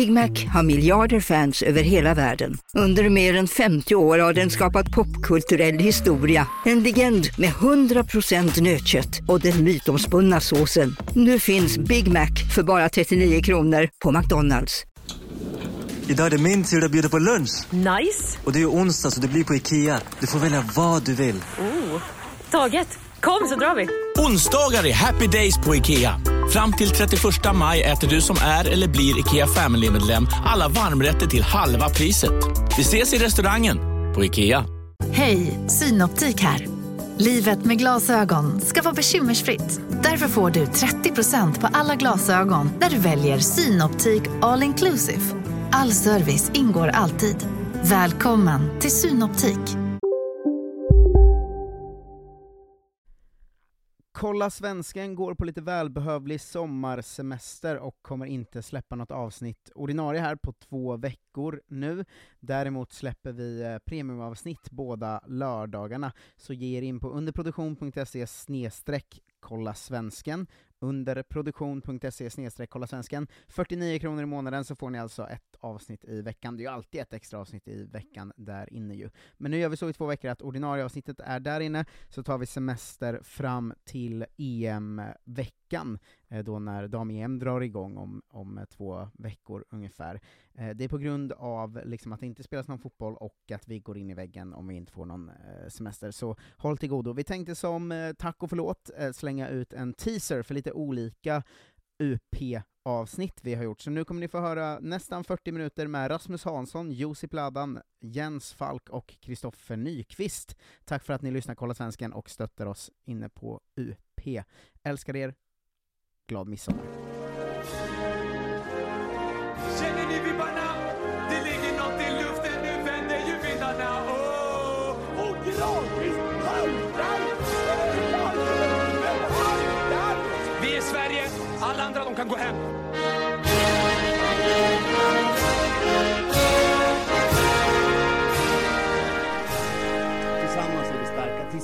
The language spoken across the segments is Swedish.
Big Mac har miljarder fans över hela världen. Under mer än 50 år har den skapat popkulturell historia. En legend med 100% nötkött och den mytomspunna såsen. Nu finns Big Mac för bara 39 kronor på McDonalds. Idag är det min tur att bjuda på lunch. Nice! Och det är ju onsdag så det blir på Ikea. Du får välja vad du vill. Oh, taget! Kom så drar vi! Onsdagar är happy days på IKEA. Fram till 31 maj äter du som är eller blir IKEA Family-medlem alla varmrätter till halva priset. Vi ses i restaurangen på IKEA. Hej, Synoptik här. Livet med glasögon ska vara bekymmersfritt. Därför får du 30% på alla glasögon när du väljer Synoptik All Inclusive. All service ingår alltid. Välkommen till Synoptik. Kolla Svensken går på lite välbehövlig sommarsemester och kommer inte släppa något avsnitt ordinarie här på två veckor nu. Däremot släpper vi eh, premiumavsnitt båda lördagarna, så ge er in på underproduktion.se snedstreck kolla svensken under produktion.se kolla svensken 49 kronor i månaden så får ni alltså ett avsnitt i veckan. Det är ju alltid ett extra avsnitt i veckan där inne ju. Men nu gör vi så i två veckor att ordinarie avsnittet är där inne, så tar vi semester fram till EM-veckan, eh, då när dam-EM drar igång om, om eh, två veckor ungefär. Eh, det är på grund av liksom att det inte spelas någon fotboll och att vi går in i väggen om vi inte får någon eh, semester, så håll till godo. Vi tänkte som eh, tack och förlåt eh, slänga ut en teaser för lite olika UP-avsnitt vi har gjort, så nu kommer ni få höra nästan 40 minuter med Rasmus Hansson, Josip Ladan, Jens Falk och Kristoffer Nyqvist. Tack för att ni lyssnar, kolla svensken och stöttar oss inne på UP. Älskar er, glad midsommar! Känner ni vibbarna? Det ligger nåt i luften, nu vänder ju vindarna oh! Och gradvis haltar Vi är Sverige, alla andra de kan gå hem.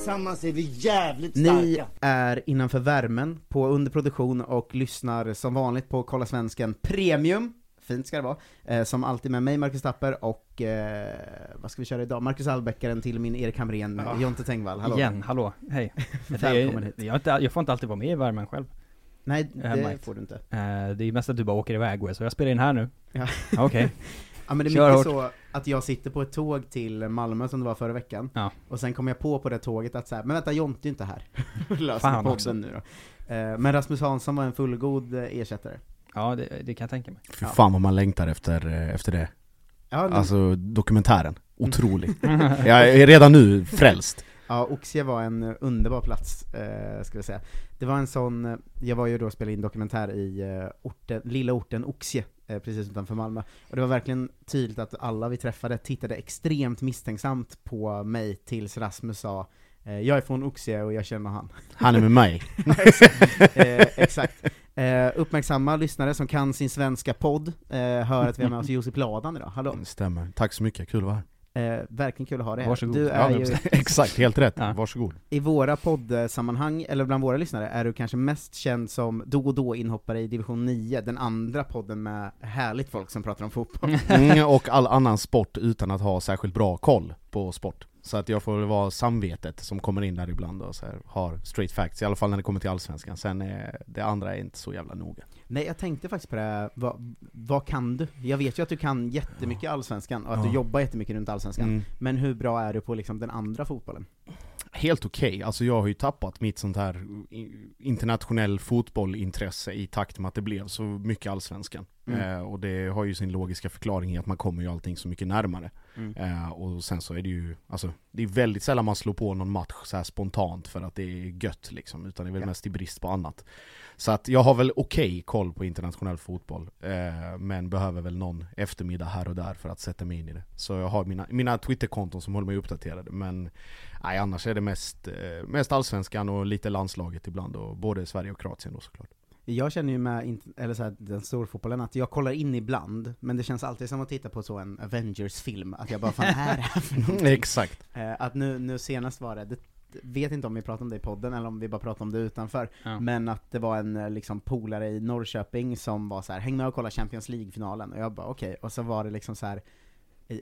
Tillsammans är vi jävligt starka! Ni är innanför värmen på underproduktion och lyssnar som vanligt på Kolla Svensken Premium, fint ska det vara, eh, som alltid med mig Marcus Tapper och, eh, vad ska vi köra idag? Marcus Albeckaren till min Erik Hamrén, Ja. Jonte Tengvall, hallå! Igen, hallå, hej. Välkommen hit. Jag, inte, jag får inte alltid vara med i värmen själv. Nej, det får du inte. Eh, det är mest att du bara åker iväg, så jag spelar in här nu. Ja. Okej. Ja men det är Kör mycket hårt. så att jag sitter på ett tåg till Malmö som det var förra veckan, Ja. och sen kom jag på på det tåget att säga, men vänta Jonte är inte här. Löser Fan podden också. nu då. Eh, Men Rasmus Hansson var en fullgod eh, ersättare. Ja, det, det kan jag tänka mig. Fy fan vad man längtar efter, eh, efter det. Ja, nu- Alltså dokumentären, otrolig. jag är redan nu frälst. Ja, Oxie var en eh, underbar plats, eh, ska vi säga. Det var en sån, eh, jag var ju då och spelade in dokumentär i eh, orten, lilla orten Oxie, precis utanför Malmö. Och det var verkligen tydligt att alla vi träffade tittade extremt misstänksamt på mig tills Rasmus sa eh, jag är från Oxie och jag känner han. Han är med mig. eh, exakt. Eh, uppmärksamma lyssnare som kan sin svenska podd eh, hör att vi har med oss Josip Ladan idag. Hallå! Stämmer. Tack så mycket, kul att vara här. Eh, verkligen kul att ha dig här. Varsågod. Du är Ja, ju, exakt, helt rätt. Ja. Varsågod. i våra poddsammanhang, eller bland våra lyssnare, är du kanske mest känd som då och då inhoppare i division 9, den andra podden med härligt folk som pratar om fotboll. Mm, och all annan sport utan att ha särskilt bra koll på sport. Så att jag får vara samvetet som kommer in där ibland och så här, har straight facts, i alla fall när det kommer till Allsvenskan. Sen är det andra är inte så jävla noga. Nej, jag tänkte faktiskt på det, här. vad, vad kan du? Jag vet ju att du kan jättemycket Allsvenskan, och att du Ja. jobbar jättemycket runt Allsvenskan, Mm. men hur bra är du på liksom den andra fotbollen? Helt okej, alltså jag har ju tappat mitt sånt här internationell fotbollintresse i takt med att det blev så mycket allsvenskan. Mm. Eh, och det har ju sin logiska förklaring i att man kommer ju allting så mycket närmare. Mm. Eh, och sen så är det ju, alltså det är väldigt sällan man slår på någon match så spontant för att det är gött liksom, utan det är väl Ja. mest i brist på annat. Så att jag har väl okej koll på internationell fotboll, eh, men behöver väl någon eftermiddag här och där för att sätta mig in i det. Så jag har mina, mina Twitterkonton som håller mig uppdaterade, men nej, annars är det mest, eh, mest allsvenskan och lite landslaget ibland, och både Sverige och Kroatien då såklart. Jag känner ju med, eller så här, den stora fotbollen att jag kollar in ibland, men det känns alltid som att titta på så en Avengers-film, att jag bara fan är det här för någonting? Exakt. Eh, att nu, nu senast var det, det vet inte om vi pratade om det i podden eller om vi bara pratade om det utanför, Ja. men att det var en eh, liksom polare i Norrköping som var så här: häng med och kolla Champions League-finalen, och jag bara okej, och så var det liksom så här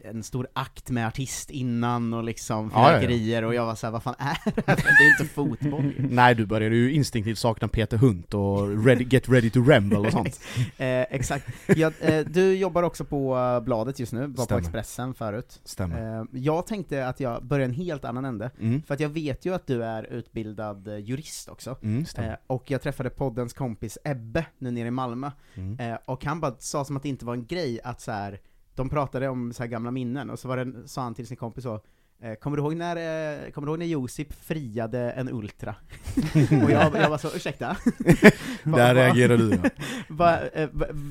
en stor akt med artist innan och liksom fyrverkerier, och jag var så här, vad fan är det här? Det är inte fotboll ju. Nej, du började ju instinktivt sakna Peter Hunt och ready, Get Ready to Ramble och sånt. eh, exakt. Ja, eh, du jobbar också på eh, bladet just nu, var på. Expressen förut. Stämmer. Eh, jag tänkte att jag börjar en helt annan ände, Mm. för att jag vet ju att du är utbildad eh, jurist också. Mm, stämmer. Eh, och jag träffade poddens kompis Ebbe nu nere i Malmö, Mm. och han bara sa som att det inte var en grej att så här. De pratade om så här gamla minnen, och så var det, sa han till sin kompis så eh, Kommer du ihåg när, eh, kommer du ihåg när Josip friade en Ultra? och jag, jag var så, ursäkta? Där reagerar du ja. vad, eh,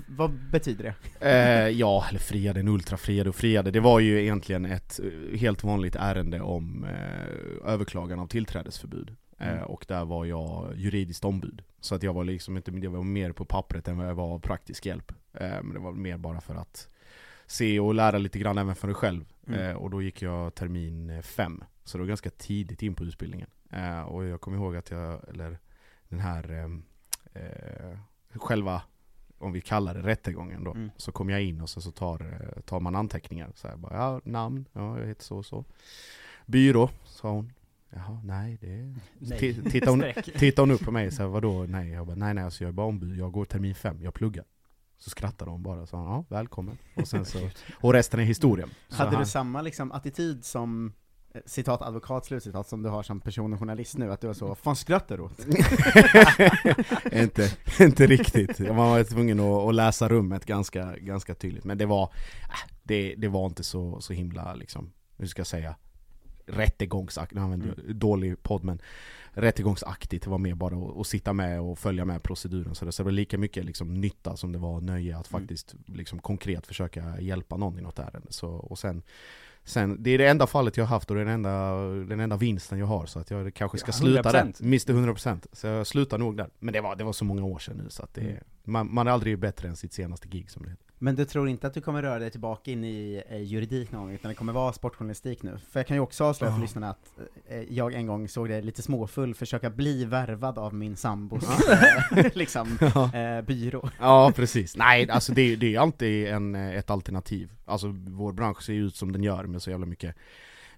vad, betyder det? Eh, ja, eller friade, en ultra friade och friade. Det var ju egentligen ett eh, helt vanligt ärende om eh, överklagan av tillträdesförbud. Mm. Eh, och där var jag juridiskt ombud. Så att jag var liksom inte, jag var mer på pappret än vad jag var praktisk hjälp. Men det var mer bara för att se och lära lite grann även för dig själv. Mm. Eh, och då gick jag termin eh, fem. Så det var ganska tidigt in på utbildningen. Eh, och jag kommer ihåg att jag, eller den här ehm, eh, själva om vi kallar det rättegången då, Mm. så kom jag in och så, så tar, eh, tar man anteckningar. Så här, bara, ja, namn, ja jag heter så och så. Byrå, sa hon. Jaha, nej det Nej. Ti- Tittar hon, tittar hon upp på mig så här, vadå, nej? Jag bara, nej nej alltså jag är bara ombud, jag går termin fem, jag pluggar. Så skrattade hon bara och sa, ja välkommen. Och sen så, och resten är historia. Så Hade han- du samma liksom attityd som eh, citat advokat, slutcitat, som du har som person och journalist nu, att du var så 'Vad fan skrattar du åt?' inte, inte riktigt. Man var tvungen att, att läsa rummet ganska, ganska tydligt. Men det var, äh, det, det var inte så, så himla, liksom, hur ska jag säga, rättegångsaktigt, nu använder jag dålig podd men rättegångsaktigt, det var mer bara att, sitta med och följa med proceduren. Så det, så det var lika mycket liksom, nytta som det var nöje att faktiskt liksom, konkret försöka hjälpa någon i något ärende. Så, och sen, sen, det är det enda fallet jag har haft och det är den enda, den enda vinsten jag har så att jag kanske ska Ja, sluta där. 100%. Miste 100% Så jag slutar nog där. Men det var, det var så många år sedan nu så att det, Mm. man, man är aldrig bättre än sitt senaste gig som det heter. Men du tror inte att du kommer röra dig tillbaka in i eh, juridik någon gång, utan det kommer vara sportjournalistik nu? För jag kan ju också avslöja för lyssnarna att eh, jag en gång såg dig lite småfull försöka bli värvad av min sambos eh, liksom, eh, byrå. Ja precis, nej alltså det, det är alltid en, eh, ett alternativ. Alltså vår bransch ser ju ut som den gör med så jävla mycket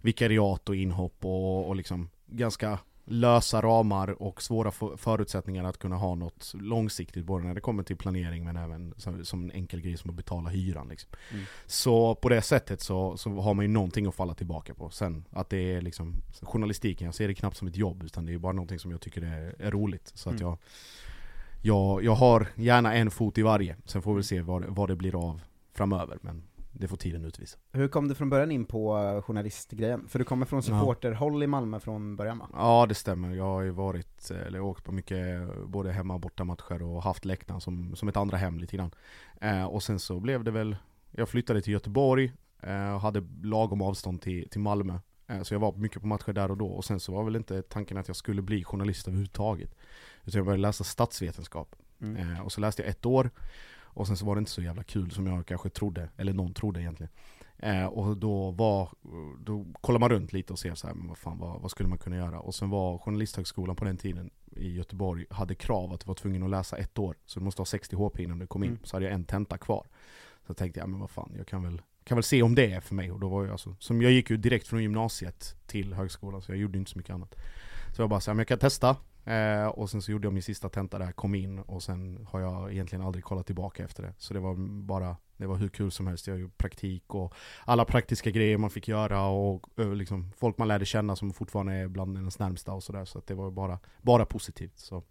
vikariat och inhopp och, och liksom ganska lösa ramar och svåra för- förutsättningar att kunna ha något långsiktigt både när det kommer till planering men även som, en enkel grej som att betala hyran liksom. Mm. Så på det sättet så, så har man ju någonting att falla tillbaka på Sen att det är liksom journalistiken, jag ser det knappt som ett jobb utan det är bara någonting som jag tycker är, är roligt Så att Mm. jag jag, jag har gärna en fot i varje, sen får vi se vad, det- vad det blir av framöver men det får tiden utvisa. Hur kom du från början in på eh, journalistgrejen? För du kommer från supporterhåll i Malmö från början va? Ja det stämmer, jag har ju varit, eh, eller åkt på mycket både hemma och bortamatcher och haft läktaren som, som ett andra hem lite grann. Eh, Och sen så blev det väl, jag flyttade till Göteborg eh, och hade lagom avstånd till, till Malmö. Eh, Så jag var mycket på matcher där och då. Och sen så var väl inte tanken att jag skulle bli journalist överhuvudtaget. Utan jag började läsa statsvetenskap. Mm. Eh, och så läste jag ett år Och sen så var det inte så jävla kul som jag kanske trodde, eller någon trodde egentligen. Eh, Och då var, då kollar man runt lite och ser så här, men vad fan, vad, vad skulle man kunna göra? Och sen var Journalisthögskolan på den tiden i Göteborg, hade krav att du var tvungen att läsa ett år. Så du måste ha 60 HP innan du kom in, Mm. så hade jag en tenta kvar. Så tänkte jag, men vad fan, jag kan väl, kan väl se om det är för mig. Och då var jag alltså, som jag gick ju direkt från gymnasiet till högskolan så jag gjorde inte så mycket annat. Så jag bara så här, men jag kan testa Eh, och sen så gjorde jag min sista tenta där, kom in och sen har jag egentligen aldrig kollat tillbaka efter det. Så det var bara, det var hur kul som helst. Jag gjorde praktik och alla praktiska grejer man fick göra och och liksom, folk man lärde känna som fortfarande är bland ens närmsta och sådär. Så att det var bara, bara positivt. Så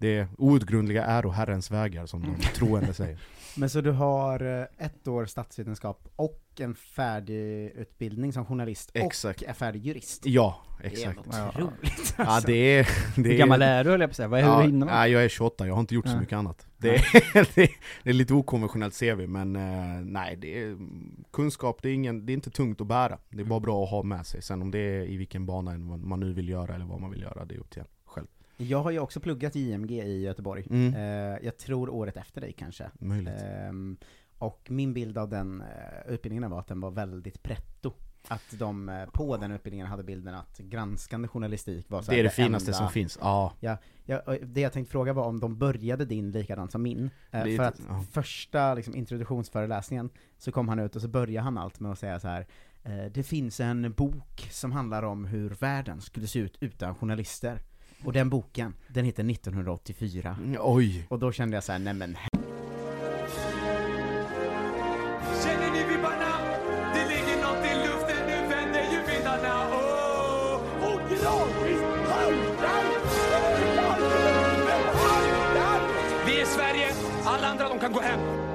det är outgrundliga är och Herrens vägar som de troende säger. Men så du har eh, ett år statsvetenskap och en färdig utbildning som journalist Exakt. och är färdig jurist? Ja, Det är exakt. otroligt Ja alltså. det är... Det Hur är gammal är du höll jag på att säga? Vad är ja, hur hinner man? nej, jag är 28, jag har inte gjort så Ja. mycket annat. Det är, det, är, lite okonventionellt CV, men eh, nej, det är, kunskap det är, ingen, det är inte tungt att bära. Det är bara bra att ha med sig. Sen om det är i vilken bana man nu vill göra eller vad man vill göra, det är upp till en. Jag har ju också pluggat IMG i Göteborg, Mm. eh, jag tror året efter dig kanske. Möjligt. Ehm, och min bild av den eh, utbildningen var att den var väldigt pretto. Att de eh, på den utbildningen hade bilden att granskande journalistik var så Det är det finaste enda- som finns, ja. Ja, ja, och det jag tänkte fråga var om de började din likadant som min. Eh, Det för att ja. första liksom, introduktionsföreläsningen så kom han ut och så började han allt med att säga så här. eh, Det finns en bok som handlar om hur världen skulle se ut utan journalister. Och den boken, den heter 1984. Oj! Och då kände jag så här, nej men Känner ni vibbarna? Det ligger något i luften, nu vänder ju vindarna. Oh, och gradvis haltar Vi är Sverige, alla andra de kan gå hem.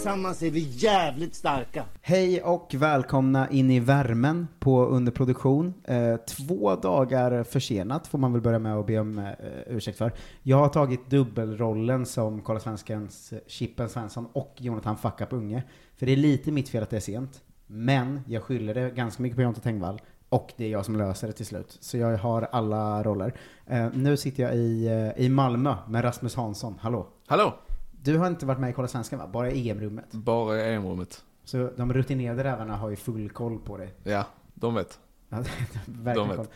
Tillsammans är vi jävligt starka. Hej och välkomna in i värmen på underproduktion. Eh, två dagar försenat får man väl börja med att be om eh, ursäkt för. Jag har tagit dubbelrollen som Kolla Svenskans eh, Chippen Svensson och Jonathan Fuck Up Unge. För det är lite mitt fel att det är sent. Men jag skyller det ganska mycket på Jonte Tengvall. Och det är jag som löser det till slut. Så jag har alla roller. Eh, nu sitter jag i, i Malmö med Rasmus Hansson. Hallå! Hallå! Du har inte varit med i Kolla Svenskan va? Bara i EM-rummet? Bara i EM-rummet. Så de rutinerade rävarna har ju full koll på dig. Ja, de vet. Ja, verkligen De vet.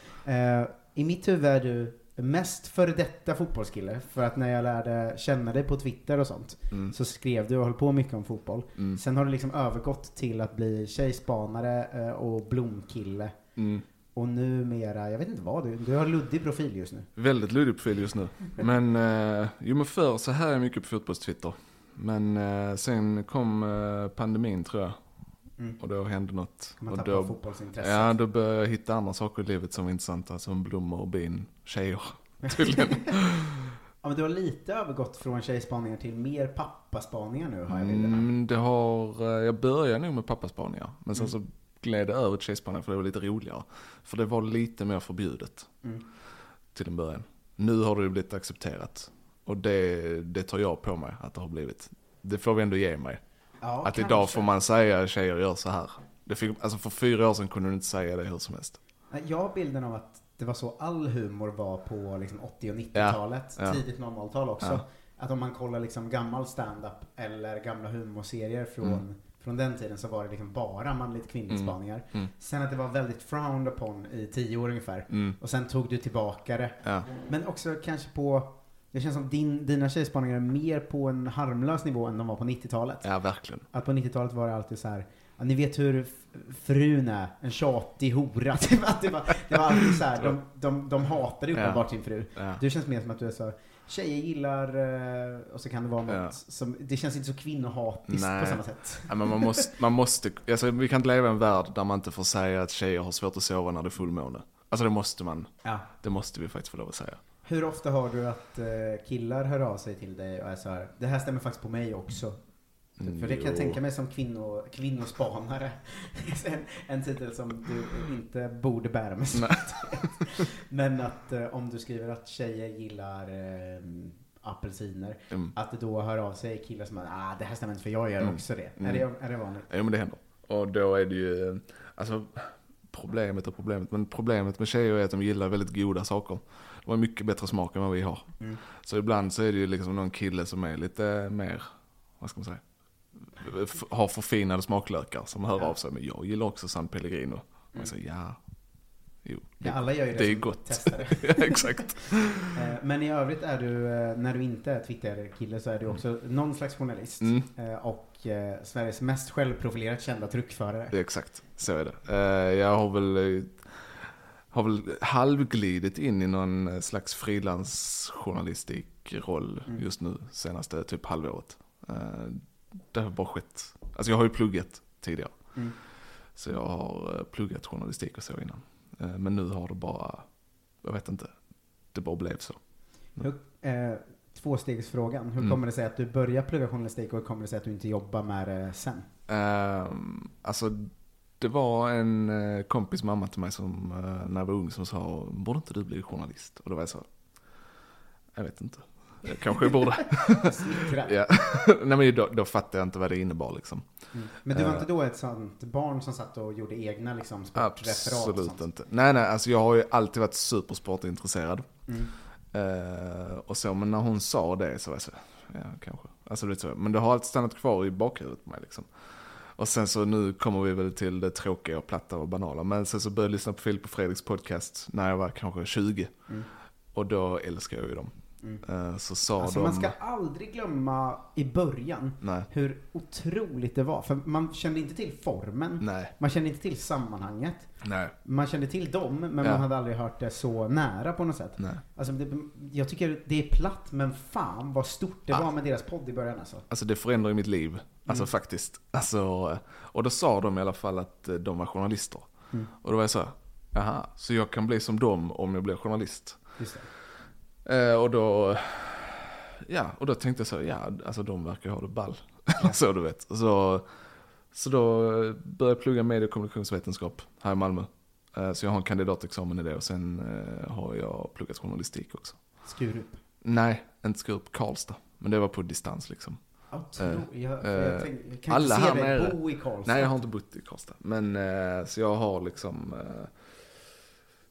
Eh, I mitt huvud är du mest före detta fotbollskille. För att när jag lärde känna dig på Twitter och sånt, Mm. så skrev du och höll på mycket om fotboll. Mm. Sen har du liksom övergått till att bli tjejspanare eh, och blomkille. Mm. Och numera, jag vet inte vad du, du har luddig profil just nu. Väldigt luddig profil just nu. Men, eh, jo men förr så här är mycket på fotbollstwitter. Men eh, sen kom eh, pandemin tror jag. Mm. Och då hände något. Man och då, fotbollsintresset. Ja, då började jag hitta andra saker i livet som var intressanta. Som blommor och bin, tjejer. Tydligen. Ja men du har lite övergått från tjejspaningar till mer pappaspaningar nu har jag bilderna. Mm, det har, eh, jag började nog med pappaspaningar. Men sen så gled över till tjejspaningar för det var lite roligare. För det var lite mer förbjudet. Mm. Till en början. Nu har det blivit accepterat. Och det, det tar jag på mig att det har blivit. Det får vi ändå ge mig. Ja, att idag kanske. får man säga tjejer gör så här. Det fick, alltså för fyra år sedan kunde du inte säga det hur som helst. Jag har bilden av att det var så all humor var på liksom 80 och Ja, 90-talet, ja. tidigt 00-tal också. Ja. Att om man kollar liksom gammal stand-up eller gamla humorserier från, Mm. Från den tiden så var det liksom bara manligt kvinnligt Mm. spaningar. Mm. Sen att det var väldigt frowned upon i tio år ungefär. Mm. Och sen tog du tillbaka det. Ja. Men också kanske på, det känns som din, dina tjejspaningar är mer på en harmlös nivå än de var på 90-talet. Ja, verkligen. Att på 90-talet var det alltid så här. Ja, ni vet hur frun är, en tjatig hora. Det var, det var, det var alltid så här. de, de, de hatade ju Ja. uppenbart sin fru. Ja. Du känns mer som att du är så, tjejer gillar, eh, och så kan det vara något Ja. som, det känns inte så kvinnohatiskt Nej. på samma sätt. Ja, men man måste, man måste, alltså vi kan inte leva i en värld där man inte får säga att tjejer har svårt att sova när det är fullmåne. Alltså det måste man. Ja. Det måste vi faktiskt få lov att säga. Hur ofta har du att eh, killar hör av sig till dig och är så här, det här stämmer faktiskt på mig också. Mm, För det kan jag tänka mig som kvinno, kvinnospanare. en, en titel som du inte borde bära med stolthet. Men att eh, om du skriver att tjejer gillar eh, apelsiner, Mm. att det då hör av sig killar som att ah, det här stämmer inte för jag gör Mm. också det. Mm. Är det. Är det vanligt? Jo men det händer. Och då är det ju, alltså problemet och problemet, men problemet med tjejer är att de gillar väldigt goda saker. De har mycket bättre smak än vad vi har. Mm. Så ibland så är det ju liksom någon kille som är lite mer, vad ska man säga, har förfinade smaklökar som hör Ja. av sig. Men jag gillar också San Pellegrino. Man säger ja, jo. Ja, alla gör ju det Det är gott. ja, exakt. Eh, Men i övrigt är du, eh, när du inte är Twitter-kille så är du också någon slags journalist. Mm. Eh, Och Sveriges mest självprofilerat kända truckförare. Exakt, så är det. Jag har väl, har väl halvglidit in i någon slags frilansjournalistikroll Mm. just nu, senaste typ halvåret. Eh, Det har bara skett. Alltså jag har ju pluggat tidigare. Mm. Så jag har eh, pluggat journalistik och så innan. Eh, Men nu har det bara, jag vet inte, det bara blev så. Hur, eh, tvåstegsfrågan. Hur Mm. kommer det sig att du börjar plugga journalistik och hur kommer det sig att du inte jobbar med det sen? Ehm, alltså, det var en eh, kompis mamma till mig som, eh, när jag var ung som sa, borde inte du bli journalist? Och då var jag så, jag vet inte. Jag kanske borde. Ja. Nej men då, då fattade jag inte vad det innebar liksom. Mm. Men du var Eh, inte då ett sånt barn som satt och gjorde egna liksom, sportreferat Absolut inte. Nej nej, alltså jag har ju alltid varit supersportintresserad. Mm. Eh, och så, men när hon sa det så var jag så, ja kanske. Alltså, det så. Men det har alltid stannat kvar i bakhuvudet på mig liksom. Och sen så nu kommer vi väl till det tråkiga och platta och banala. Men sen så började jag lyssna på Filip och Fredriks podcast när jag var kanske 20. Mm. Och då älskar jag ju dem. Mm. Eh, så sa Alltså de... man ska aldrig glömma i början Nej. hur otroligt det var. För man kände inte till formen. Nej. Man kände inte till sammanhanget. Nej. Man kände till dem, men Ja. man hade aldrig hört det så nära på något sätt. Nej. Alltså, det, jag tycker det är platt, men fan vad stort det Ah. var med deras podd i början alltså. Alltså det förändrar ju mitt liv. Alltså Mm. faktiskt. Alltså, och då sa de i alla fall att eh, de var journalister. Mm. Och då var jag så här, jaha, så jag kan bli som dem om jag blir journalist. Just Eh, och då, ja, och då tänkte jag så, ja, alltså de verkar ha det ball. så du vet. Så, så då eh, började jag plugga medie och kommunikationsvetenskap här i Malmö. Eh, så jag har en kandidatexamen i det och sen eh, har jag pluggat journalistik också. Skurup. Nej, inte Skurup, Karlstad. Men det var på distans liksom. Ja, Eh, jag- jag eh, tänk- jag kan inte alla se här dig nere. bo i Karlstad. Nej, jag har inte bott i Karlstad. Men eh, så jag har liksom, eh,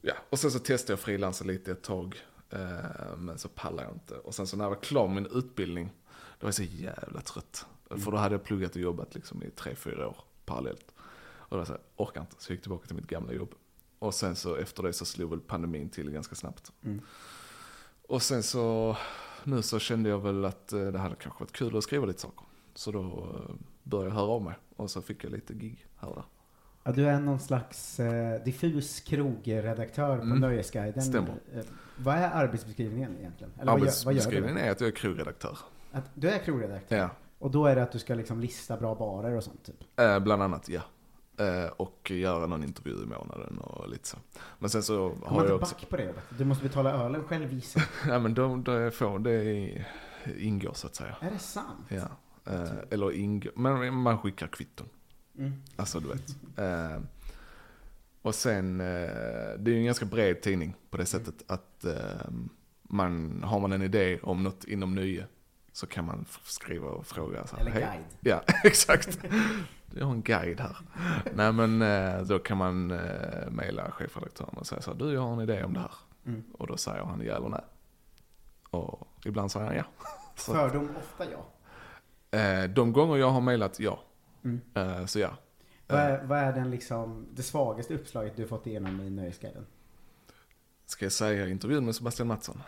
ja, och sen så testade jag frilansa lite ett tag. Eh, men så pallade jag inte. Och sen så när jag var klar med min utbildning, då var jag så jävla trött. För då hade jag pluggat och jobbat liksom i tre, fyra år parallellt. Och då var jag så här, orkar inte. Så jag gick tillbaka till mitt gamla jobb. Och sen så efter det så slog väl pandemin till ganska snabbt. Mm. Och sen så, nu så kände jag väl att eh, det hade kanske varit kul att skriva lite saker. Så då eh, började jag höra av mig. Och så fick jag lite gig här och där. Ja, du är någon slags eh, diffus krogredaktör på Mm. Nöjesguiden. Stämmer. Eh, vad är arbetsbeskrivningen egentligen? Eller Arbetsbeskrivningen är att jag är krogredaktör. Att du är krogredaktör? Ja. Och då är det att du ska liksom lista bra barer och sånt typ? Eh, bland annat, ja. Eh, och göra någon intervju i månaden och lite så. Men sen så Kommer har jag också... back på det? Du måste betala ölen själv gissar. Ja men de, de får, det ingår så att säga. Är det sant? Ja. Eh, eller ingår, men man skickar kvitton. Mm. Alltså du vet. Eh, och sen, eh, det är ju en ganska bred tidning på det sättet att eh, man, har man en idé om något inom nöje så kan man skriva och fråga. Så här, Eller "Hej." guide. Ja, exakt. Jag har en guide här. Nej men eh, då kan man eh, mejla chefredaktören och säga så här, du jag har en idé om det här. Mm. Och då säger han ja eller nej. Och ibland säger han ja. Fördom ofta ja. Eh, de gånger jag har mejlat ja. Mm. Eh, så ja. Vad är, vad är den liksom, det svagaste uppslaget du fått igenom i Nöjesguiden? Ska jag säga intervjun med Sebastian Mattsson?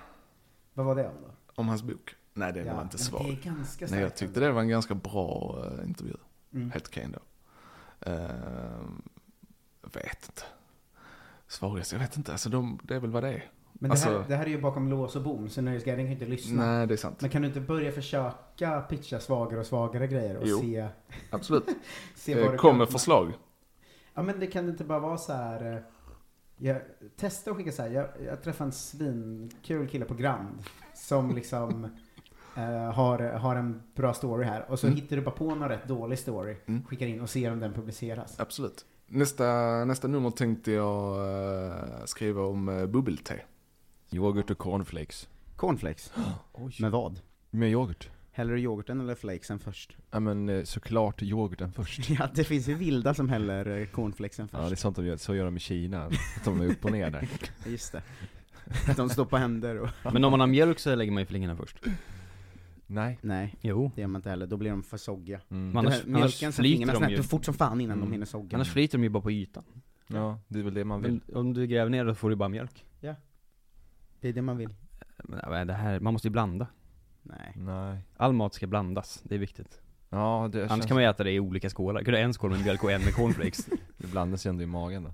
Vad var det om då? Om hans bok? Nej, det Ja, var inte svag. det är ganska Nej, jag tyckte det var en ganska bra eh, intervju. Mm. Helt okej ändå. Uh, vet inte. Svagast, jag vet inte. Alltså, de, det är väl vad det är. Men det, alltså, här, det här är ju bakom lås och bom, så Nöjesguiden kan ju inte lyssna. Nej, det är sant. Men kan du inte börja försöka pitcha svagare och svagare grejer och Jo. se... Absolut. se Eh, vad du Kom kan- med förslag. Ja men det kan inte bara vara så här. eh, Jag testa att skicka så här. Jag, jag träffade en svinkul kille på Grand. Som liksom eh, har, har en bra story här. Och så Mm. hittar du bara på någon rätt dålig story. Mm. Skickar in och ser om den publiceras. Absolut. Nästa, nästa nummer tänkte jag eh, skriva om uh, bubbel-te. Yoghurt och cornflakes. Cornflakes? Med vad? Med yoghurt. Häller du yoghurten eller flakesen först? Ja men eh, såklart yoghurten först. Ja, det finns ju vilda som häller eh, cornflakesen först. Ja det är sånt de gör, så gör de i Kina. Att de är upp och ner där. Just det. De står på händer och... Men om man har mjölk så lägger man ju flingorna först. Nej. Nej, Jo. det gör man inte heller. Då blir de för soggiga. Mm. Annars, här- Mjölken flyter fingrarna ju. och fort som fan innan Mm. de hinner sogga. Annars flyter de ju bara på ytan. Ja, det är väl det man vill. Men om du gräver ner då får du bara mjölk. Det är det man vill. Men det här, man måste ju blanda. Nej. Nej. All mat ska blandas, det är viktigt. Ja, det Annars känns... kan man ju äta det i olika skålar. Kan du ha en skål med mjölk och en med cornflakes? Det blandas ju ändå i magen då.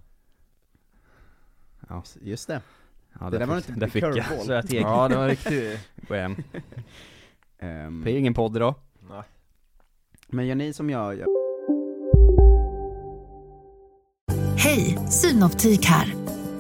Ja, Just det. ja Det där var inte där fick jag. Så jag teg. Ja, det var riktigt... Gå hem. Ehm, Det är ingen podd idag. Nej. men gör ni som jag gör? Hej, Synoptik här.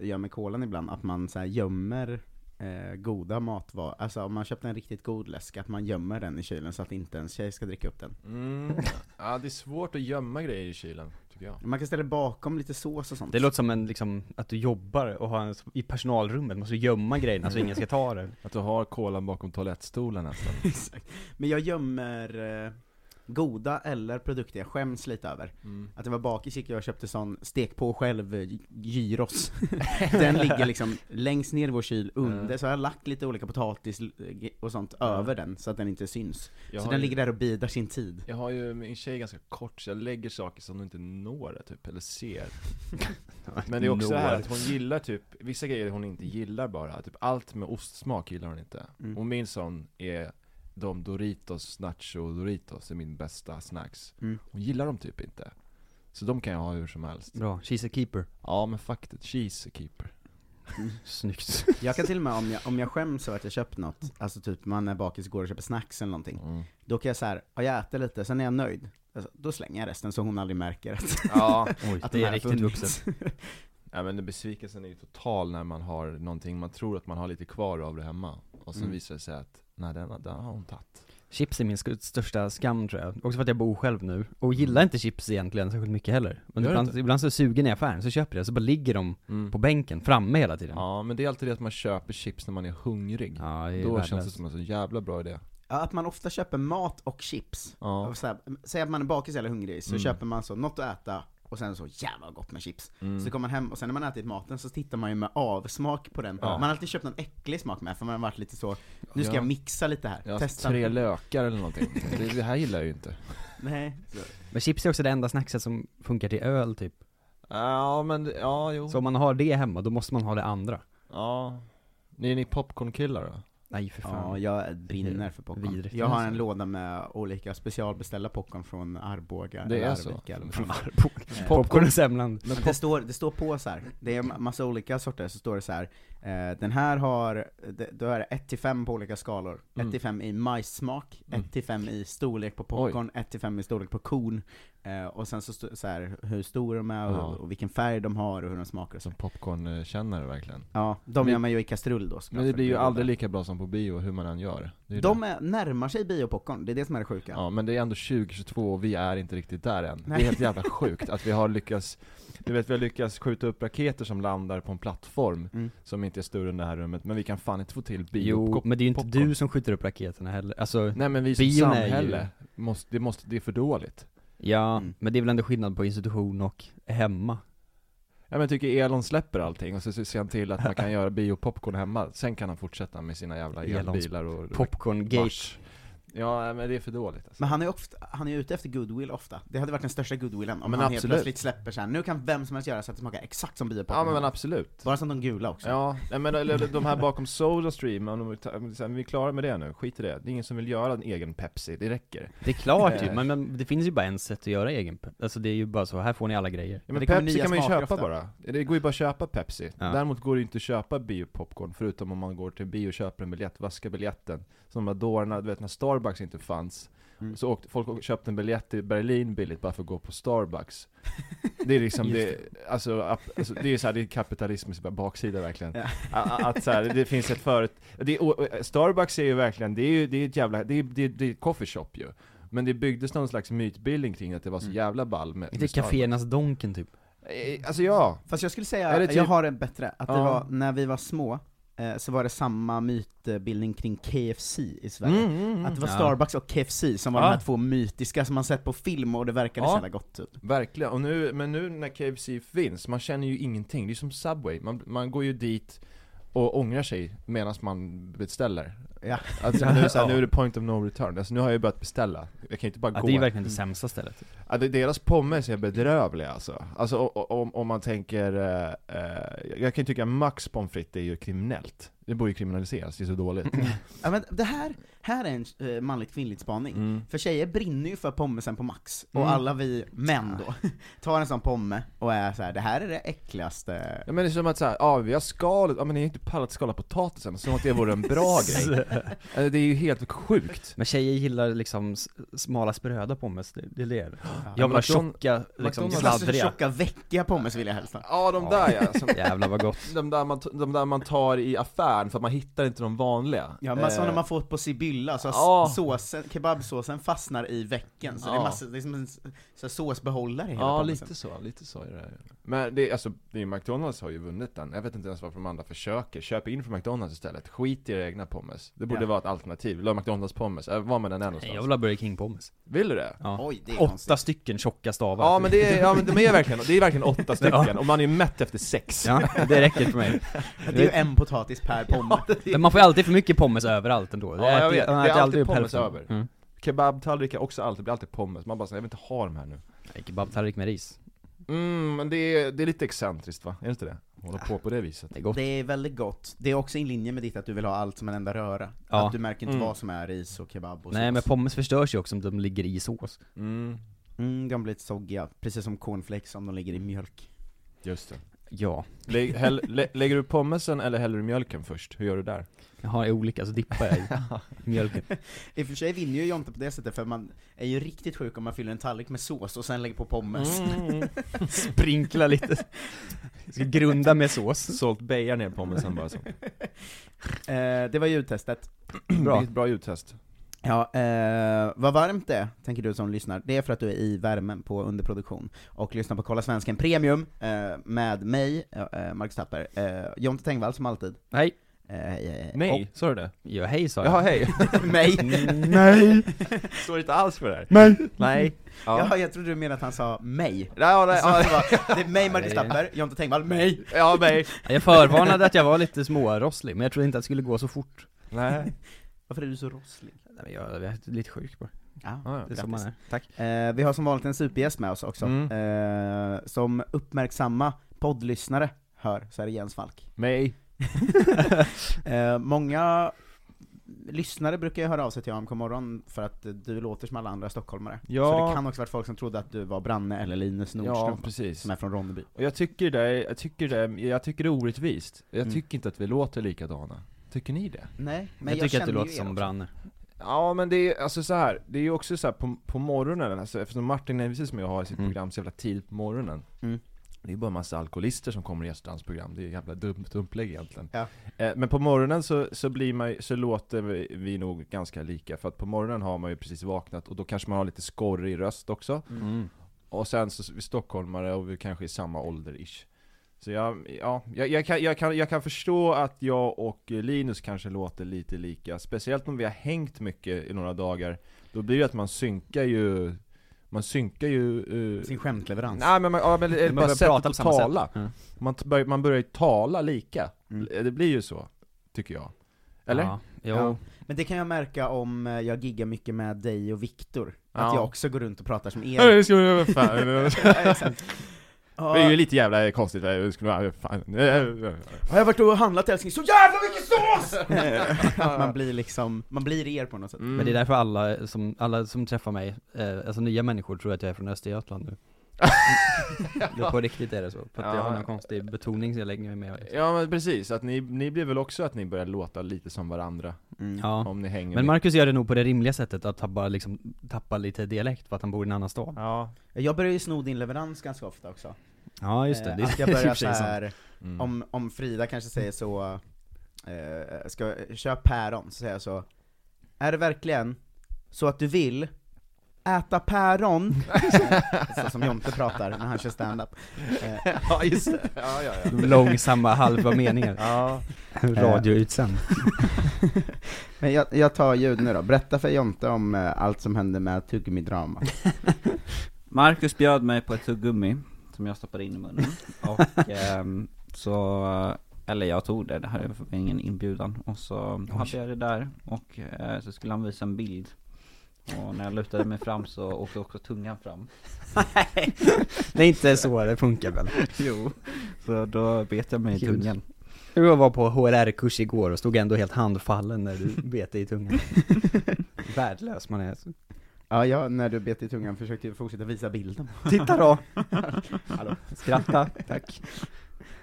Gör med kolan ibland, att man så här gömmer eh, goda matvaror, alltså om man köpt en riktigt god läsk, att man gömmer den i kylen så att inte ens tjej ska dricka upp den. Mm. Ja, det är svårt att gömma grejer i kylen, tycker jag. Man kan ställa bakom lite sås och sånt. Det låter som en, liksom, att du jobbar och har en, i personalrummet, måste gömma grejerna så ingen ska ta det. Att du har kolan bakom toalettstolen nästan. Exakt. Men jag gömmer eh, goda eller produkter jag skäms lite över. Mm. Att jag var bakis gick jag och köpte sån stek på själv eh, gyros. Den ligger liksom längst ner i vår kyl under, så jag har lagt lite olika potatis och sånt över den så att den inte syns. Jag så den ju- ligger där och bidar sin tid. Jag har ju min tjej ganska kort, så jag lägger saker som hon inte når typ, eller ser Men det är också det här att hon gillar typ, vissa grejer hon inte gillar bara, typ allt med ostsmak gillar hon inte Mm. Och min sån är de Doritos, Nacho Doritos är min bästa snacks Mm. Hon gillar dem typ inte Så de kan jag ha hur som helst Bra, she's a keeper. Ja men faktiskt, cheese keeper Snyggt. Jag kan till och med, om jag, om jag skäms över att jag köpt något, alltså typ man är bakis går och köper snacks eller någonting, Mm. då kan jag så här, ja, jag äter lite, sen är jag nöjd. Alltså, då slänger jag resten så hon aldrig märker att, Ja, Oj, att det de är riktigt vuxen. Ja men besvikelsen är ju total när man har någonting, man tror att man har lite kvar av det hemma Och sen Mm. visar det sig att, nej den, den har hon tagit Chips är min sk- största skam tror jag, också för att jag bor själv nu, och gillar inte chips egentligen särskilt mycket heller Men Gör ibland, inte? ibland så är jag sugen i affären, så köper jag det, så bara ligger de Mm. på bänken, framme hela tiden Ja men det är alltid det att man köper chips när man är hungrig Ja, det är Då värdelöst. känns det som en så jävla bra idé Ja, att man ofta köper mat och chips. Ja. Och Så här, säg att man är bakis eller hungrig, så Mm. köper man så något att äta, och sen så jävla gott med chips. Mm. Så kommer man hem, och sen när man ätit maten så tittar man ju med avsmak på den. Ja. Man har alltid köpt någon äcklig smak med, för man har varit lite så, nu ska Ja. jag mixa lite här, Ja, testa. tre lökar eller någonting det, det här gillar jag ju inte Nej. Så. Men chips är också det enda snackset som funkar till öl typ Ja men, ja jo Så om man har det hemma, då måste man ha det andra Ja Är ni popcornkillar då? Nej för fan Ja, jag brinner för popcorn. Vidrigt. Jag har en låda med olika specialbeställda popcorn från Arboga, Det eller är så? Arvika, eller Från. Arboga. Popcorn och semlan Men det står, det står på så här. det är massa olika sorter, så står det så här. Eh, den här har, det, då är det 1-5 på olika skalor. Mm. 1-5 i majssmak, Mm. 1-5 i storlek på popcorn, 1-5 i storlek på kon, eh, och sen så, så här, hur stora de är, och, Ja. och vilken färg de har, och hur de smakar. Som popcornkännare verkligen Ja, de Men- gör man ju i kastrull då Men det blir ju aldrig lika bra som på bio hur man än gör det De det. är, närmar sig biopopcorn, det är det som är det sjuka. Ja men det är ändå 2022 och vi är inte riktigt där än Det Nej. är helt jävla sjukt att vi har lyckats Du vet vi har lyckats skjuta upp raketer som landar på en plattform Mm. Som inte är större än det här rummet, men vi kan fan inte få till bio Jo, men det är ju inte popcorn. du som skjuter upp raketerna heller, alltså Nej men vi som bion är ju- samhälle, måste, det, måste, det är för dåligt Ja, Mm. men det är väl ändå skillnad på institution och hemma Ja men jag tycker Elon släpper allting och så ser han till att man kan göra biopopcorn hemma Sen kan han fortsätta med sina jävla elbilar och Popcorn-gate. Ja men det är för dåligt alltså. Men han är ju ofta, han är ju ute efter goodwill ofta. Det hade varit den största goodwillen om men han helt absolut. plötsligt släpper så här. nu kan vem som helst göra så att det smakar exakt som biopopcorn. Ja men, men absolut Bara som de gula också. Ja, men eller, de här bakom Sodastream, om de, vi är klara med det nu, skit i det. Det är ingen som vill göra en egen Pepsi, det räcker. Det är klart ju, Eh. men, men det finns ju bara en sätt att göra egen pe- Alltså det är ju bara så, här får ni alla grejer Ja, men det kommer Pepsi kan man ju köpa ofta. bara. Det går ju bara att köpa Pepsi. Ja. Däremot går det inte att köpa biopopcorn, förutom om man går till bio och köper en biljett, vaskar biljetten. Som de här dårarna, du vet när Starbucks inte fanns. Mm. Så åkte, folk köpte en biljett till Berlin billigt bara för att gå på Starbucks. Det är liksom, Just det, alltså, ap- alltså, det är så här, det är kapitalismens baksida verkligen. Ja. A- Att så här, det finns ett det och Starbucks är ju verkligen, det är ju det är ett jävla, det är, det är, det är ett coffee shop ju. Men det byggdes någon slags mytbildning kring att det var så Mm. jävla ball med, Det är med kaféernas Donken typ Eh, Alltså ja, Fast jag skulle säga, det typ- jag har en bättre, att det Ja. var, när vi var små, så var det samma mytbildning kring KFC i Sverige. Mm, mm, mm. Att det var Ja. Starbucks och KFC som var Ja. de här två mytiska som man sett på film och det verkade Ja. så jävla gott typ. Verkligen, och nu, men nu när KFC finns, man känner ju ingenting, det är som Subway, man, man går ju dit och ångrar sig medan man beställer Ja. Alltså nu, är det så här, nu är det point of no return, alltså nu har jag ju börjat beställa, jag kan ju inte bara Ja, gå det är verkligen det sämsta stället Ja, det- deras pommes är bedrövliga alltså. Alltså om, om man tänker, eh, eh, jag kan ju tycka Max pommes frites är ju kriminellt. Det borde ju kriminaliseras, det är så dåligt. Ja, men det här, här är en uh, manligt kvinnligt spaning. Mm. För tjejer brinner ju för pommesen på max, och Mm. alla vi män då, tar en sån pomme och är så här: det här är det äckligaste Ja men det är som att såhär, ja vi har skalet, ja men ni har inte pallat skala potatisen, som att det vore en bra grej. Alltså, Det är ju helt sjukt. Men tjejer gillar liksom smala spröda pommes, det, det är det. Jag vill ha tjocka, liksom sladdriga. Tjocka veckiga pommes vill jag helst ha. Ja de där ja, som, Jävlar vad gott. de, där man, de där man tar i affären för att man hittar inte de vanliga. Ja men sådana Eh, man får på Sibylla, så Ja. såsen, kebabsåsen fastnar i vecken, så det är Ja. massa, det är som en så såsbehållare hela Ja pommesen. lite så, lite så är det Men det, alltså, det är, McDonalds har ju vunnit den, jag vet inte ens varför de andra försöker, köp in från McDonalds istället, skit i era egna pommes Det borde Ja. vara ett alternativ, vill du ha McDonalds pommes? Äh, Var med den är någonstans? jag vill ha Burger King pommes. Vill du det? Ja. Oj, det är Åtta konstigt. stycken tjocka stavar. Ja men det är, ja men de är verkligen, det är verkligen åtta stycken, Ja. och man är mätt efter sex Ja, det räcker för mig. Det är ju en potatis per pomme. Men man får ju alltid för mycket pommes överallt ändå. Ja jag vet, det är alltid pommes hälften. över Mm. Kebabtallrikar också alltid, det blir alltid pommes, man bara säger jag vill inte ha de här nu Nej, Kebabtallrik med ris. Mm, men det är, det är lite excentriskt va? Är det inte det? Hålla på på det viset Det är gott. Det är väldigt gott. Det är också i linje med ditt att du vill ha allt som en enda röra. Ja. Att du märker inte Mm. vad som är ris och kebab och Nej sås. men pommes förstörs ju också om de ligger i sås. Mm, Mm, de blir lite soggiga, precis som cornflakes om de ligger i mjölk. just det Ja. Lä, häll, lä, Lägger du pommesen eller häller du mjölken först? Hur gör du där? Jag har olika, så dippar jag i mjölken. I och för sig vinner ju Jonte på det sättet, för man är ju riktigt sjuk om man fyller en tallrik med sås och sen lägger på pommes. Mm. Sprinkla lite. Jag ska grunda med sås. Sålt bejar ner pommesen bara så Eh, det var ljudtestet. Bra. Vilket bra ljudtest Ja, eh, vad varmt det är, tänker du som lyssnar. Det är för att du är i värmen på underproduktion, och lyssnar på Kolla Svensken Premium, eh, med mig, eh, Marcus Tapper, eh, Jonte Tengvall som alltid. Hej. Eh. Nej, sa du det? Ja, hej sa jag. Jaha, hej! Mig. Nej! Står inte alls för det här Nej. Nej Ja. jag trodde du menade att han sa mig. Ja, nej, Så ja. det, var, det är mig Marcus Nej. Tapper, Jonte Tengvall, mig! Ja, mig Jag förvarnade att jag var lite smårosslig, men jag trodde inte att det skulle gå så fort. Nej Varför är du så rosslig? Nej, men jag, jag är lite sjuk bara. Ja, Ja, ja. Det är som man är. Tack. Eh, vi har som vanligt en supergäst med oss också, Mm. eh, som uppmärksamma poddlyssnare hör, så är det Jens Falk. Mig eh, många lyssnare brukar ju höra av sig till AMK morgon för att du låter som alla andra stockholmare. Ja. Så det kan också varit folk som trodde att du var Branne eller Linus Ja, Nordström, precis som är från Ronneby. Och jag tycker det, är- jag tycker det, jag tycker det är orättvist Jag Mm. tycker inte att vi låter likadana Tycker ni det? Nej, men jag, jag, tycker att du låter er som. Branne. Ja men det är, alltså så här, det är ju också så här på, på morgonen, alltså, eftersom Martin Neivise som jag har i sitt Mm. program så jävla tidigt på morgonen Mm. Det är ju bara en massa alkoholister som kommer och gästar hans program, det är ett jävla dumt upplägg egentligen Ja. eh, Men på morgonen så, så blir man ju- så låter vi, vi nog ganska lika, för att på morgonen har man ju precis vaknat och då kanske man har lite skorrig röst också Mm. Och sen så vi stockholmare och vi kanske är i samma ålder-ish Så jag, ja, jag, jag, kan, jag, kan, jag kan förstå att jag och Linus kanske låter lite lika Speciellt om vi har hängt mycket i några dagar Då blir det att man synkar ju Man synkar ju uh, Sin skämtleverans. Nej men, man, ja, men Man bara börjar sättet prata att samma sätt. tala Ja. man, börjar, man börjar ju tala lika Mm. Det blir ju så, tycker jag Eller? Ja, jo. Ja. Men det kan jag märka om eh, jag giggar mycket med dig och Viktor, att Ja. jag också går runt och pratar som er. Nej, ska vi- fan. Ja. Ja, Det är ju lite jävla konstigt, det skulle vara, fan. Har jag varit och handlat älskling, så jävla mycket sås! att man blir liksom, man blir er på något sätt. Mm. Men det är därför alla som, alla som träffar mig, eh, alltså nya människor tror att jag är från Östergötland nu. det på riktigt är det så, för att jag har Ja. någon konstig betoning så jag lägger mig med. Liksom. Ja men precis, att ni, ni blir väl också att ni börjar låta lite som varandra Mm. Ja. Om ni hänger Men. Marcus gör det nog på det rimliga sättet, att tappa, liksom, tappa lite dialekt för att han bor i en annan stad. Ja, Jag börjar ju sno din leverans ganska ofta också. Ja just det, Eh, det är att jag börjar sant. såhär, mm. om, om Frida kanske säger så, eh, ska köp päron, så säger jag så, är det verkligen så att du vill äta päron? så som Jonte pratar när han kör stand-up. Eh, ja just det, ja ja ja Långsamma halva meningar. Ja, Radioutsänd. Men jag, jag tar ljud nu då, berätta för Jonte om eh, allt som hände med tuggummi-drama. Marcus bjöd mig på ett tuggummi som jag stoppade in i munnen. Och ehm, så, eller jag tog det, det här var ingen inbjudan. Och så hade jag det där och eh, så skulle han visa en bild. Och när jag lutade mig fram så åkte också tungan fram. Det är inte så det funkar väl? Jo, så då bet jag mig i tungan. Jag var på HRR-kurs igår och stod ändå helt handfallen när du bet dig i tungan. Värdelös man är. Ja, jag, när du bet i tungan försökte jag fortsätta visa bilden. Titta då! Hallå. Skratta, tack.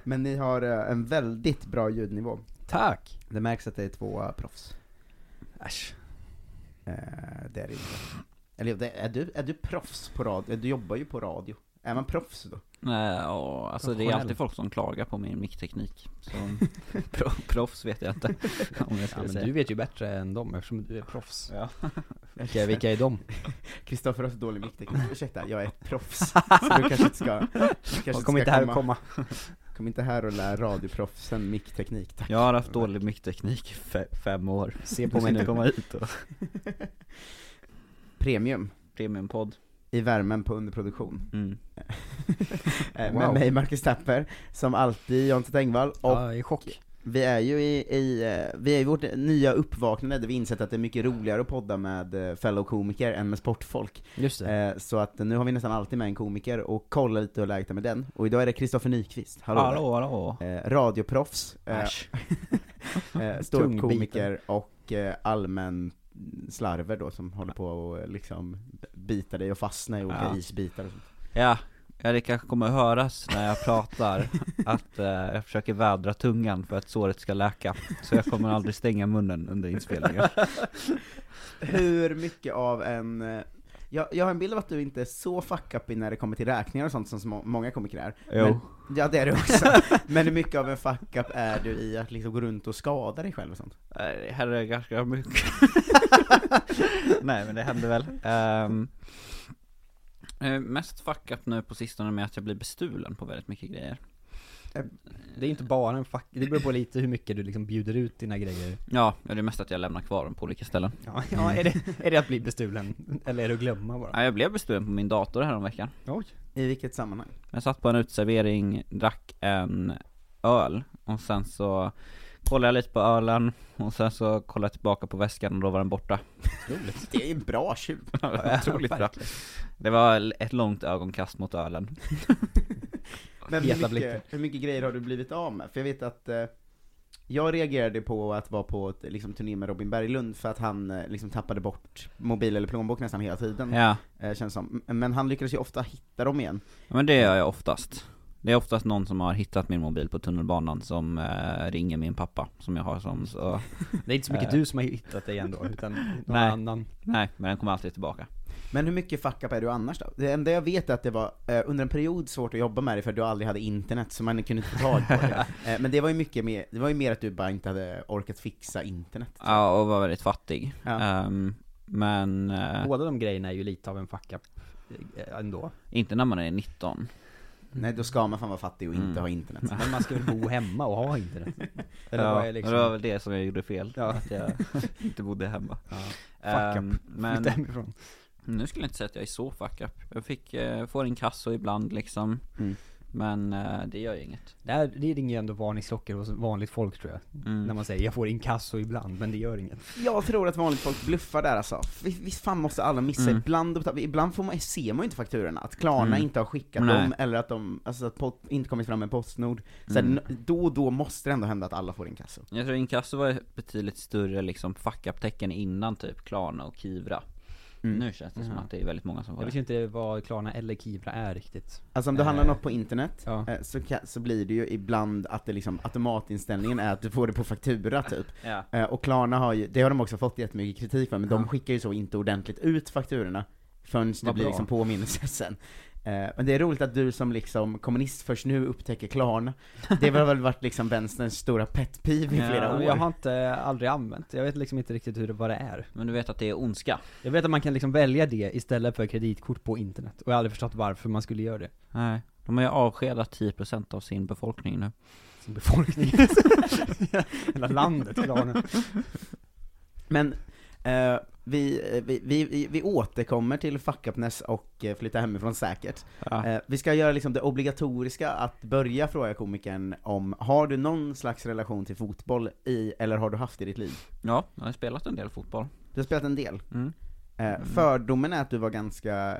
Men ni har eh, en väldigt bra ljudnivå. Tack! Det märks att det är två eh, proffs. Äsch. Eh, det är det inte. Eller är, du, är du proffs på radio? Du jobbar ju på radio. Är man proffs då? Nej, ja, alltså det är alltid folk som klagar på min mickteknik. Pro, proffs vet jag inte. Om jag Ja, men säga. du vet ju bättre än dem eftersom du är proffs. Ja. Vilka, vilka är de? Kristoffer har så dålig mickteknik. Ursäkta, jag är ett proffs. Så du kanske inte ska... kanske Kom ska inte här och komma. Kom inte här och lär radioproffsen mickteknik, tack. Jag har haft dålig mickteknik i fe, fem år. Se på mig nu. komma hit och... Premium. Premiumpodd. I värmen på underproduktion. Mm. Eh, Med Wow. mig Marcus Tapper, som alltid Jonte Tengvall, och Ja, i chock. vi är ju i, i, eh, vi är i vårt nya uppvaknande där vi insett att det är mycket roligare att podda med eh, fellow komiker än med sportfolk. Just det. Så att nu har vi nästan alltid med en komiker och kollar lite hur läget är med den. Och idag är det Kristoffer Nyqvist, hallå, Hallå, hallå. radioproffs, Äsch. ståuppkomiker och eh, allmän slarver då som håller på att liksom bita dig och fastna i olika Ja. isbitar och sånt. Ja, ja, det kanske kommer höras när jag pratar att eh, jag försöker vädra tungan för att såret ska läka. Så jag kommer aldrig stänga munnen under inspelningen. Hur mycket av en eh, jag, jag har en bild av att du inte är så fuck up i när det kommer till räkningar och sånt som många komiker är. Jo. Men, ja det är du också. Men hur mycket av en fuck up är du i att liksom gå runt och skada dig själv och sånt? Nej, Det händer ganska mycket. Nej men det händer väl. Eh, mest fuck up nu på sistone med att jag blir bestulen på väldigt mycket grejer. Det är inte bara en fuck, det beror på lite hur mycket du liksom bjuder ut dina grejer. Ja, ja, det är mest att jag lämnar kvar dem på olika ställen. Ja, ja är, det, är det att bli bestulen? Eller är det att glömma bara? Ja, jag blev bestulen på min dator här om veckan. Oj. I vilket sammanhang? Jag satt på en uteservering, drack en öl, och sen så kollade jag lite på ölen, och sen så kollade jag tillbaka på väskan och då var den borta. Det är en bra tjuv. Otroligt bra. Det var ett långt ögonkast mot ölen. Men hur mycket, hur mycket grejer har du blivit av med? För jag vet att eh, jag reagerade på att vara på ett liksom, turné med Robin Berglund för att han eh, liksom tappade bort mobil eller plånbok nästan hela tiden. Ja. Eh, känns som. Men han lyckades ju ofta hitta dem igen. Ja, Men det gör jag oftast. Det är oftast någon som har hittat min mobil på tunnelbanan som eh, ringer min pappa, som jag har som så... Det är inte så mycket Eh, du som har hittat dig ändå, utan någon Nej. annan. Nej, men den kommer alltid tillbaka. Men hur mycket fuck up är du annars då? Det enda jag vet är att det var eh, under en period svårt att jobba med det för du aldrig hade internet, så man kunde inte få tag på det. Eh, men det var ju mycket mer, det var ju mer att du bara inte hade orkat fixa internet. Ja, och var väldigt fattig. Ja. Ehm, men... eh, Båda de grejerna är ju lite av en fuck up eh, ändå. inte när man är 19. Nej, då ska man fan vara fattig och inte Mm. ha internet. Men man ska väl bo hemma och ha internet? Eller ja, vad är liksom... det var väl det som jag gjorde fel. Ja. Att jag inte bodde hemma. Ja. Ehm, Fuck up. men Flytta hemifrån. Nu skulle jag inte säga att jag är så fuck up. Jag fick, eh, får inkasso ibland liksom. Mm. Men eh, det gör ju inget. Det, här, det ringer ju ändå varningsklockor hos vanligt folk tror jag. Mm. När man säger jag får inkasso ibland, men det gör inget. Jag tror att vanligt folk bluffar där alltså. Vi- Visst fan måste alla missa Mm. ibland, ibland får man, ser man ju inte fakturorna, att Klarna Mm. inte har skickat Nej. dem, eller att de, alltså att pot, inte kommit fram med Postnord. Så Mm. mm. då och då måste det ändå hända att alla får inkasso. Jag tror inkasso var ett betydligt större liksom fuck up-tecken innan typ Klarna och Kivra. Mm. Nu känns det som Mhm. att det är väldigt många som Jag får vet ju inte vad Klarna eller Kivra är riktigt. Alltså om du handlar Eh, något på internet, ja. eh, så, kan, så blir det ju ibland att det liksom, automatinställningen är att du får det på faktura typ. Ja. Eh, och Klarna har ju, det har de också fått jättemycket kritik för, men de Ja. skickar ju så inte ordentligt ut fakturorna förrän det blir liksom påminnelse sen. Eh, men det är roligt att du som liksom kommunist först nu upptäcker Klarna. Det har väl varit liksom vänsterns stora pet peeve i Ja, flera år. Jag har inte, aldrig använt jag vet liksom inte riktigt hur det, vad det är. Men du vet att det är ondska? Jag vet att man kan liksom välja det istället för kreditkort på internet, och jag har aldrig förstått varför man skulle göra det. Nej. De har ju avskedat 10% av sin befolkning nu. Sin befolkning. Hela landet, Klarna. Men eh, vi, eh, vi, vi, vi, vi återkommer till fuck upness och eh, flytta hemifrån säkert. Ja. Eh, vi ska göra liksom det obligatoriska att börja fråga komikern om, har du någon slags relation till fotboll i, eller har du haft i ditt liv? Ja, jag har spelat en del fotboll. Du har spelat en del. Mm. Eh, fördomen är att du var ganska,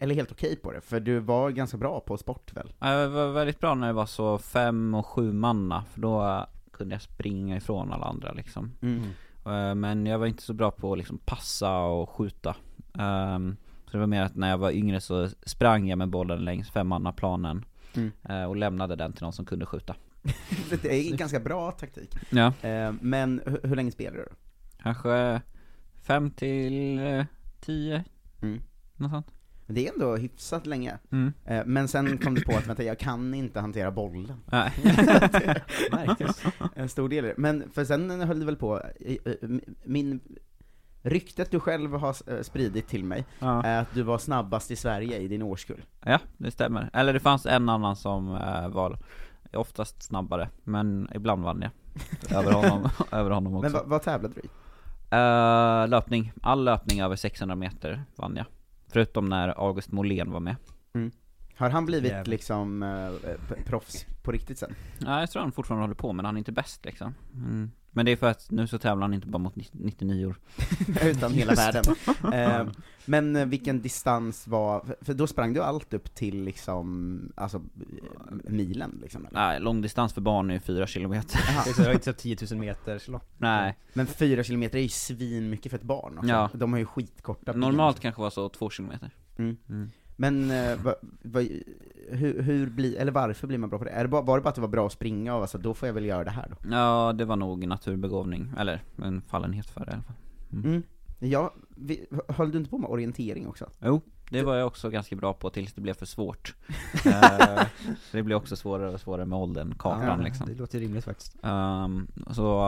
eller helt okej på det, för du var ganska bra på sport väl? Ja, Jag var väldigt bra när det var så fem och sju manna, för då, kunde jag springa ifrån alla andra liksom. Mm. Eh, Men jag var inte så bra på att liksom passa och skjuta. Ehm, så det var mer att när jag var yngre så sprang jag med bollen längs femmannaplanen Mm. eh, och lämnade den till någon som kunde skjuta. Det är en ganska bra taktik. Ja. Eh, men hur, hur länge spelar du? Kanske fem till eh, tio, Mm. något sånt. Men det är ändå hyfsat länge. Mm. Eh, men sen kom du på att vänta, jag kan inte hantera bollen. Nej. En stor del. Men för sen höll du väl på, min Ryktet du själv har eh, spridit till mig Ja. är att du var snabbast i Sverige i din årskull. Ja, det stämmer. Eller det fanns en annan som eh, var oftast snabbare, men ibland vann jag. över honom, över honom också. Men vad, vad tävlade du i? Eh, löpning. All löpning över 600 meter vann jag. Förutom när August Molén var med. Mm. Har han blivit Jävlar. liksom eh, proffs på riktigt sen? Ja, jag tror han fortfarande håller på, men han är inte bäst liksom. Mm. Men det är för att nu så tävlar han inte bara mot 99 or Utan hela världen. Eh, men eh, vilken distans var, för- då sprang du allt upp till liksom, alltså eh, milen liksom? Eller? Nej, långdistans för barn är ju 4 kilometer. Det så, har inte sett 10 000 meters lopp. Nej. Men fyra kilometer är ju svin mycket för ett barn också. Ja. De har ju skitkorta ben. Normalt kanske var så 2 kilometer. Mm. Mm. Men eh, va, va, hur, hur blir, eller varför blir man bra på det? Är det bara, var det bara att det var bra att springa och alltså, då får jag väl göra det här då? Ja, det var nog naturbegåvning, eller en fallenhet för det i alla fall. Mm. Ja, vi, höll du inte på med orientering också? Jo, det var jag också ganska bra på tills det blev för svårt. Eh, det blev också svårare och svårare med åldern, kartan Ja, liksom. det låter rimligt faktiskt. Ehm, så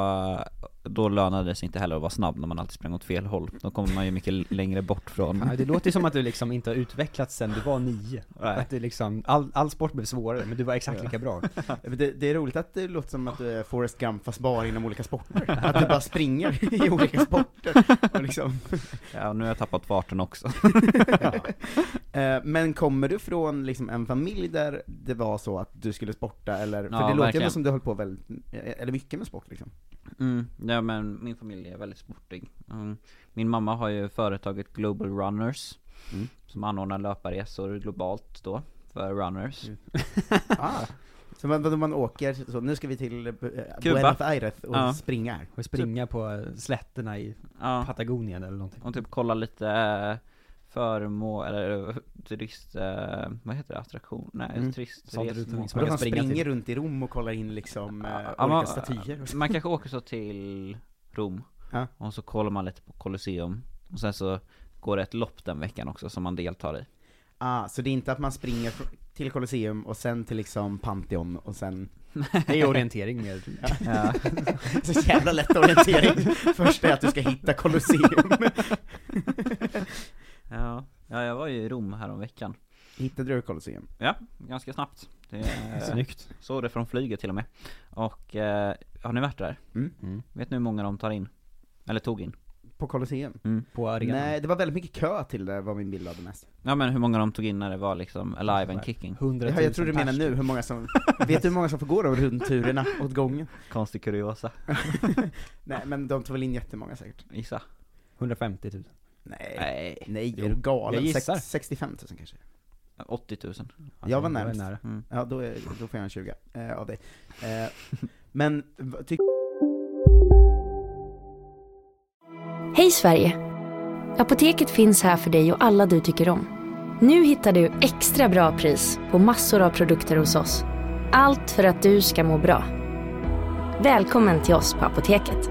då lönade det sig inte heller att vara snabb när man alltid sprang åt fel håll. Då kommer man ju mycket längre bort från... Ja, det låter ju som att du liksom inte har utvecklats sen du var nio. Nej. Att du liksom, all, all sport blev svårare, men du var exakt lika bra. Det, det är roligt att det låter som att du är Forrest Gump fast bara inom olika sporter. Att du bara springer i olika sporter. Och liksom. Ja, nu har jag tappat farten också. ja. Eh, Men kommer du från liksom en familj där det var så att du skulle sporta, eller? För Ja, det låter ju som du höll på väldigt, eller mycket med sport liksom. Mm, ja men min familj är väldigt sportig. Mm. Min mamma har ju företaget Global Runners, Mm. som anordnar löparresor globalt då, för runners. Ah. Så man, man, åker, så nu ska vi till eh, Kuba. Buenos Aires och Ja. springa. Och springa på eh, slätterna i Ja. Patagonien eller någonting. Och typ kolla lite förmå, eller eh, turist, eh, vad heter det, attraktion? Nej, Mm. turist, Sånt resmål. utomhus Och då man springa springer till. runt i Rom och kollar in liksom eh, Ja, olika man, statyer. man kanske åker så till Rom, Ja. och så kollar man lite på Colosseum, och sen så går det ett lopp den veckan också som man deltar i. Ah, så det är inte att man springer till Colosseum och sen till liksom Pantheon och sen... Det är orientering mer. Ja. Ja. så jävla lätt orientering. Först är att du ska hitta Colosseum. Ja, ja jag var ju i Rom här om veckan. Hittade du Colosseum? Ja, ganska snabbt. Det, Snyggt. Såg det från flyget till och med. Och, eh, har ni varit där? Mm. Mm. Vet ni hur många de tar in? Eller tog in? På Colosseum? Mm. På arenan. Nej, det var väldigt mycket kö till det, var min bild av det mest. Ja men hur många de tog in när det var liksom alive and kicking? 100 000 Ja, jag tror du menar nu, hur många som... vet du hur många som får gå de rundturerna åt gången? Konstig kuriosa. Nej, men de tog väl in jättemånga säkert. Gissa. 150 000. Nej, Nej. nej, Jo, är du galen? jag gissar. Sex- 65 000 kanske? 80 000. jag var närmst. nära. Mm. Ja, då, är, då får jag en 20 eh, av dig. Eh, men, v- tyck- Hej Sverige! Apoteket finns här för dig och alla du tycker om. Nu hittar du extra bra pris på massor av produkter hos oss. Allt för att du ska må bra. Välkommen till oss på Apoteket.